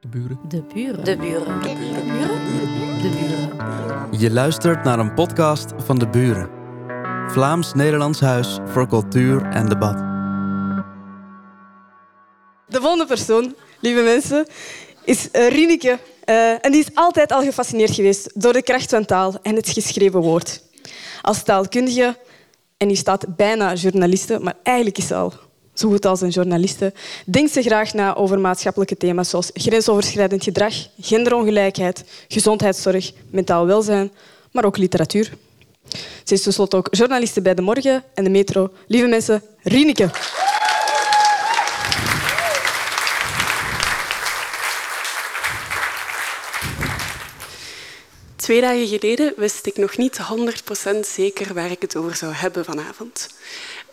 De buren. De buren. De buren. De buren. De buren. Je luistert naar een podcast van De Buren. Vlaams-Nederlands Huis voor Cultuur en Debat. De volgende persoon, lieve mensen, is eh, Rieneke. Eh, en die is altijd al gefascineerd geweest door de kracht van taal en het geschreven woord. Als taalkundige, en die staat bijna journaliste, maar eigenlijk is ze al zo goed als een journaliste, denkt ze graag na over maatschappelijke thema's zoals grensoverschrijdend gedrag, genderongelijkheid, gezondheidszorg, mentaal welzijn, maar ook literatuur. Ze is tenslotte ook journaliste bij De Morgen en De Metro. Lieve mensen, Rieneke. Twee dagen geleden wist ik nog niet 100% zeker waar ik het over zou hebben vanavond.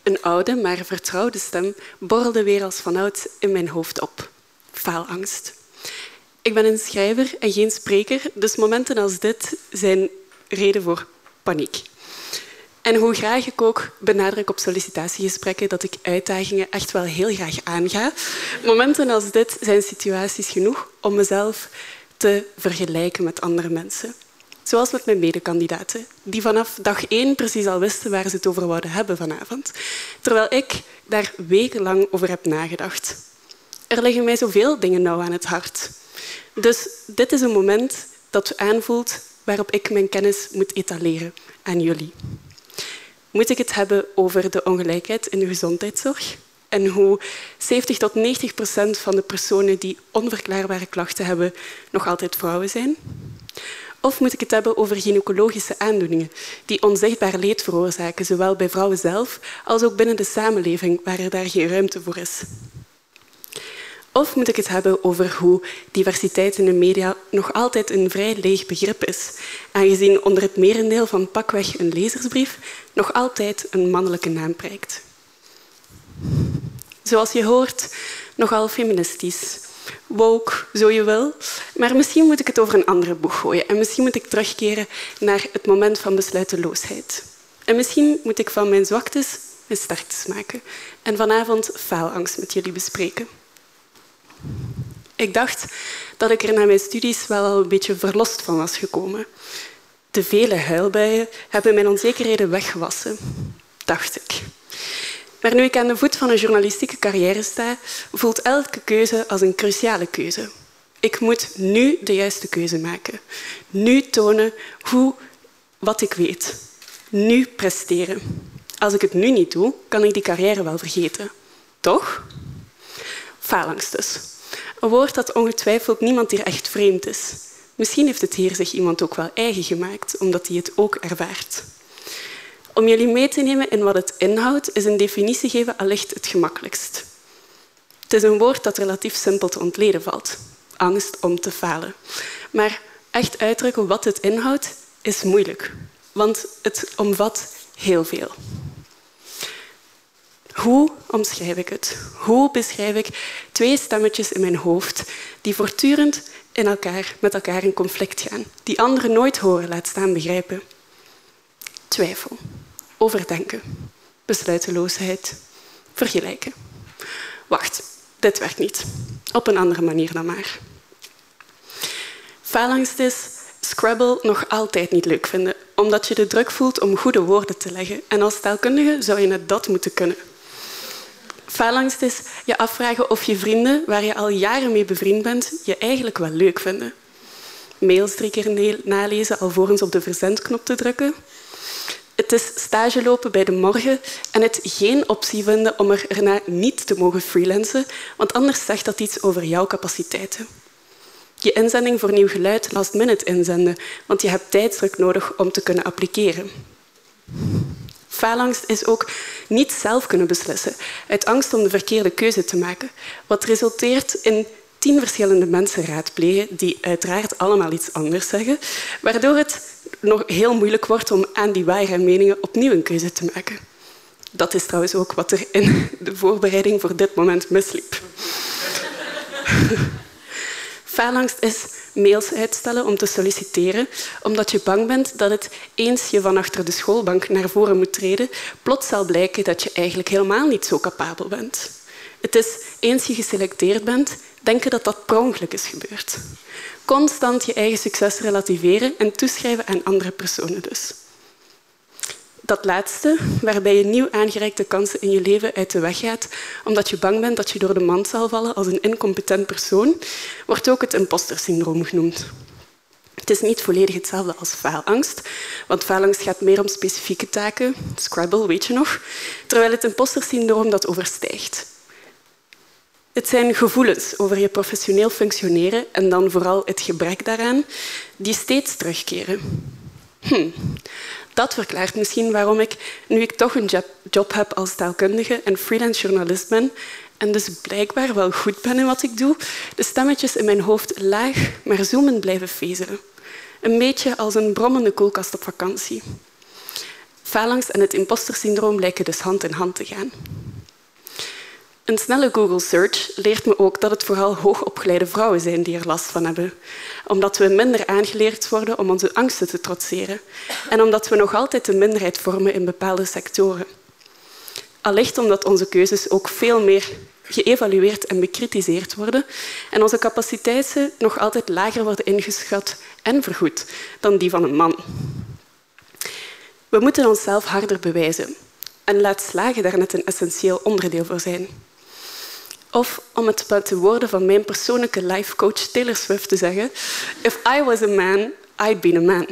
Een oude, maar vertrouwde stem borrelde weer als vanouds in mijn hoofd op. Faalangst. Ik ben een schrijver en geen spreker, dus momenten als dit zijn reden voor paniek. En hoe graag ik ook benadruk op sollicitatiegesprekken dat ik uitdagingen echt wel heel graag aanga, momenten als dit zijn situaties genoeg om mezelf te vergelijken met andere mensen. Zoals met mijn medekandidaten, die vanaf dag één precies al wisten waar ze het over wouden hebben vanavond. Terwijl ik daar wekenlang over heb nagedacht. Er liggen mij zoveel dingen nauw aan het hart. Dus dit is een moment dat aanvoelt waarop ik mijn kennis moet etaleren aan jullie. Moet ik het hebben over de ongelijkheid in de gezondheidszorg? En hoe 70 tot 90 procent van de personen die onverklaarbare klachten hebben nog altijd vrouwen zijn? Of moet ik het hebben over gynaecologische aandoeningen die onzichtbaar leed veroorzaken, zowel bij vrouwen zelf als ook binnen de samenleving waar er daar geen ruimte voor is? Of moet ik het hebben over hoe diversiteit in de media nog altijd een vrij leeg begrip is, aangezien onder het merendeel van pakweg een lezersbrief nog altijd een mannelijke naam prijkt? Zoals je hoort, nogal feministisch, woke, zo je wil. Maar misschien moet ik het over een andere boeg gooien. En misschien moet ik terugkeren naar het moment van besluiteloosheid. En misschien moet ik van mijn zwaktes mijn sterktes maken. En vanavond faalangst met jullie bespreken. Ik dacht dat ik er na mijn studies wel al een beetje verlost van was gekomen. De vele huilbuien hebben mijn onzekerheden weggewassen, dacht ik. Maar nu ik aan de voet van een journalistieke carrière sta, voelt elke keuze als een cruciale keuze. Ik moet nu de juiste keuze maken. Nu tonen hoe, wat ik weet. Nu presteren. Als ik het nu niet doe, kan ik die carrière wel vergeten. Toch? Faalangst dus. Een woord dat ongetwijfeld niemand hier echt vreemd is. Misschien heeft het hier zich iemand ook wel eigen gemaakt, omdat hij het ook ervaart. Om jullie mee te nemen in wat het inhoudt, is een definitie geven allicht het gemakkelijkst. Het is een woord dat relatief simpel te ontleden valt. Angst om te falen. Maar echt uitdrukken wat het inhoudt, is moeilijk. Want het omvat heel veel. Hoe omschrijf ik het? Hoe beschrijf ik twee stemmetjes in mijn hoofd die voortdurend in elkaar, met elkaar in conflict gaan, die anderen nooit horen, laat staan begrijpen? Twijfel, overdenken, besluiteloosheid, vergelijken. Wacht, dit werkt niet. Op een andere manier dan maar. Faalangst is Scrabble nog altijd niet leuk vinden, omdat je de druk voelt om goede woorden te leggen. En als taalkundige zou je net dat moeten kunnen. Faalangst is je afvragen of je vrienden, waar je al jaren mee bevriend bent, je eigenlijk wel leuk vinden. Mails drie keer nalezen alvorens op de verzendknop te drukken. Het is stage lopen bij de morgen en het geen optie vinden om er erna niet te mogen freelancen, want anders zegt dat iets over jouw capaciteiten. Je inzending voor nieuw geluid last minute inzenden, want je hebt tijdsdruk nodig om te kunnen appliceren. Faalangst is ook niet zelf kunnen beslissen, uit angst om de verkeerde keuze te maken, wat resulteert in tien verschillende mensen raadplegen die uiteraard allemaal iets anders zeggen, waardoor het nog heel moeilijk wordt om aan die ware meningen opnieuw een keuze te maken. Dat is trouwens ook wat er in de voorbereiding voor dit moment misliep. Faalangst is mails uitstellen om te solliciteren, omdat je bang bent dat het eens je van achter de schoolbank naar voren moet treden, plots zal blijken dat je eigenlijk helemaal niet zo capabel bent. Het is eens je geselecteerd bent, denken dat dat per ongeluk is gebeurd. Constant je eigen succes relativeren en toeschrijven aan andere personen dus. Dat laatste, waarbij je nieuw aangereikte kansen in je leven uit de weg gaat omdat je bang bent dat je door de mand zal vallen als een incompetent persoon, wordt ook het impostersyndroom genoemd. Het is niet volledig hetzelfde als faalangst, want faalangst gaat meer om specifieke taken, Scrabble, weet je nog, terwijl het impostersyndroom dat overstijgt. Het zijn gevoelens over je professioneel functioneren en dan vooral het gebrek daaraan, die steeds terugkeren. Hm. Dat verklaart misschien waarom ik, nu ik toch een job heb als taalkundige en freelance journalist ben, en dus blijkbaar wel goed ben in wat ik doe, de stemmetjes in mijn hoofd laag, maar zoemend blijven fezeren. Een beetje als een brommende koelkast op vakantie. Phalanx en het impostersyndroom lijken dus hand in hand te gaan. Een snelle Google search leert me ook dat het vooral hoogopgeleide vrouwen zijn die er last van hebben. Omdat we minder aangeleerd worden om onze angsten te trotseren. En omdat we nog altijd de minderheid vormen in bepaalde sectoren. Allicht omdat onze keuzes ook veel meer geëvalueerd en bekritiseerd worden en onze capaciteiten nog altijd lager worden ingeschat en vergoed dan die van een man. We moeten onszelf harder bewijzen en laat slagen daar net een essentieel onderdeel voor zijn. Of om het met de woorden van mijn persoonlijke life coach Taylor Swift te zeggen: If I was a man, I'd be a man.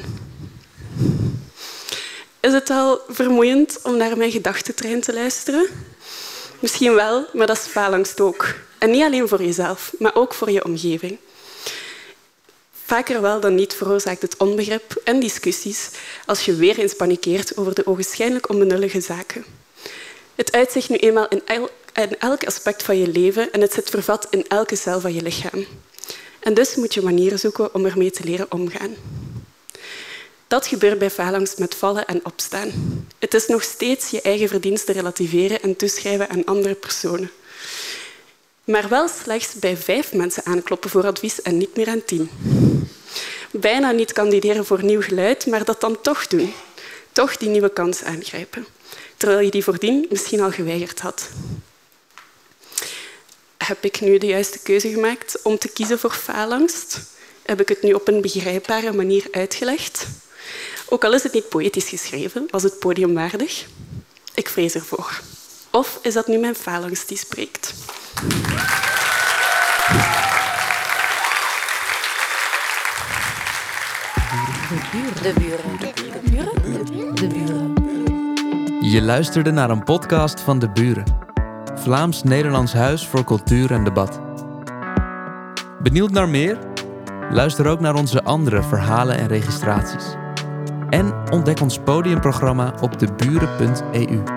Is het al vermoeiend om naar mijn gedachtentrein te luisteren? Misschien wel, maar dat is faalangst ook. En niet alleen voor jezelf, maar ook voor je omgeving. Vaker wel dan niet veroorzaakt het onbegrip en discussies als je weer eens panikeert over de ogenschijnlijk onbenullige zaken. Het uitzicht nu eenmaal in, in elk aspect van je leven en het zit vervat in elke cel van je lichaam. En dus moet je manieren zoeken om ermee te leren omgaan. Dat gebeurt bij faalangst met vallen en opstaan. Het is nog steeds je eigen verdiensten relativeren en toeschrijven aan andere personen. Maar wel slechts bij vijf mensen aankloppen voor advies en niet meer aan tien. Bijna niet kandideren voor nieuw geluid, maar dat dan toch doen. Toch die nieuwe kans aangrijpen. Terwijl je die voordien misschien al geweigerd had. Heb ik nu de juiste keuze gemaakt om te kiezen voor faalangst? Heb ik het nu op een begrijpbare manier uitgelegd? Ook al is het niet poëtisch geschreven, was het podiumwaardig? Ik vrees ervoor. Of is dat nu mijn falangst die spreekt? De buren. De buren. De buren. Je luisterde naar een podcast van De Buren. Vlaams-Nederlands Huis voor Cultuur en Debat. Benieuwd naar meer? Luister ook naar onze andere verhalen en registraties. En ontdek ons podiumprogramma op deburen.eu.